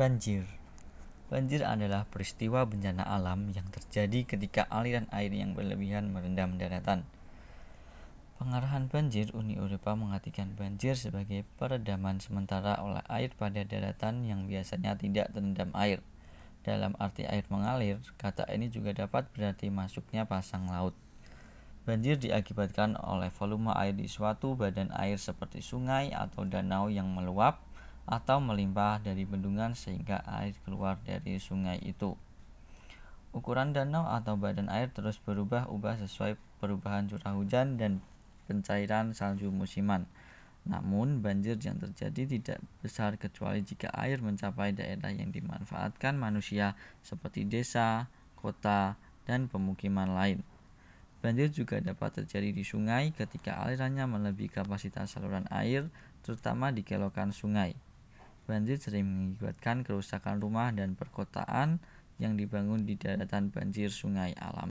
Banjir Banjir adalah peristiwa bencana alam yang terjadi ketika aliran air yang berlebihan merendam daratan. Pengarahan banjir Uni Eropa mengartikan banjir sebagai peredaman sementara oleh air pada daratan yang biasanya tidak terendam air. Dalam arti air mengalir, kata ini juga dapat berarti masuknya pasang laut. Banjir diakibatkan oleh volume air di suatu badan air seperti sungai atau danau yang meluap atau melimpah dari bendungan sehingga air keluar dari sungai itu. Ukuran danau atau badan air terus berubah-ubah sesuai perubahan curah hujan dan pencairan salju musiman. Namun, banjir yang terjadi tidak besar kecuali jika air mencapai daerah yang dimanfaatkan manusia seperti desa, kota, dan pemukiman lain. Banjir juga dapat terjadi di sungai ketika alirannya melebihi kapasitas saluran air, terutama di kelokan sungai. Banjir sering mengakibatkan kerusakan rumah dan perkotaan yang dibangun di daratan banjir sungai alam.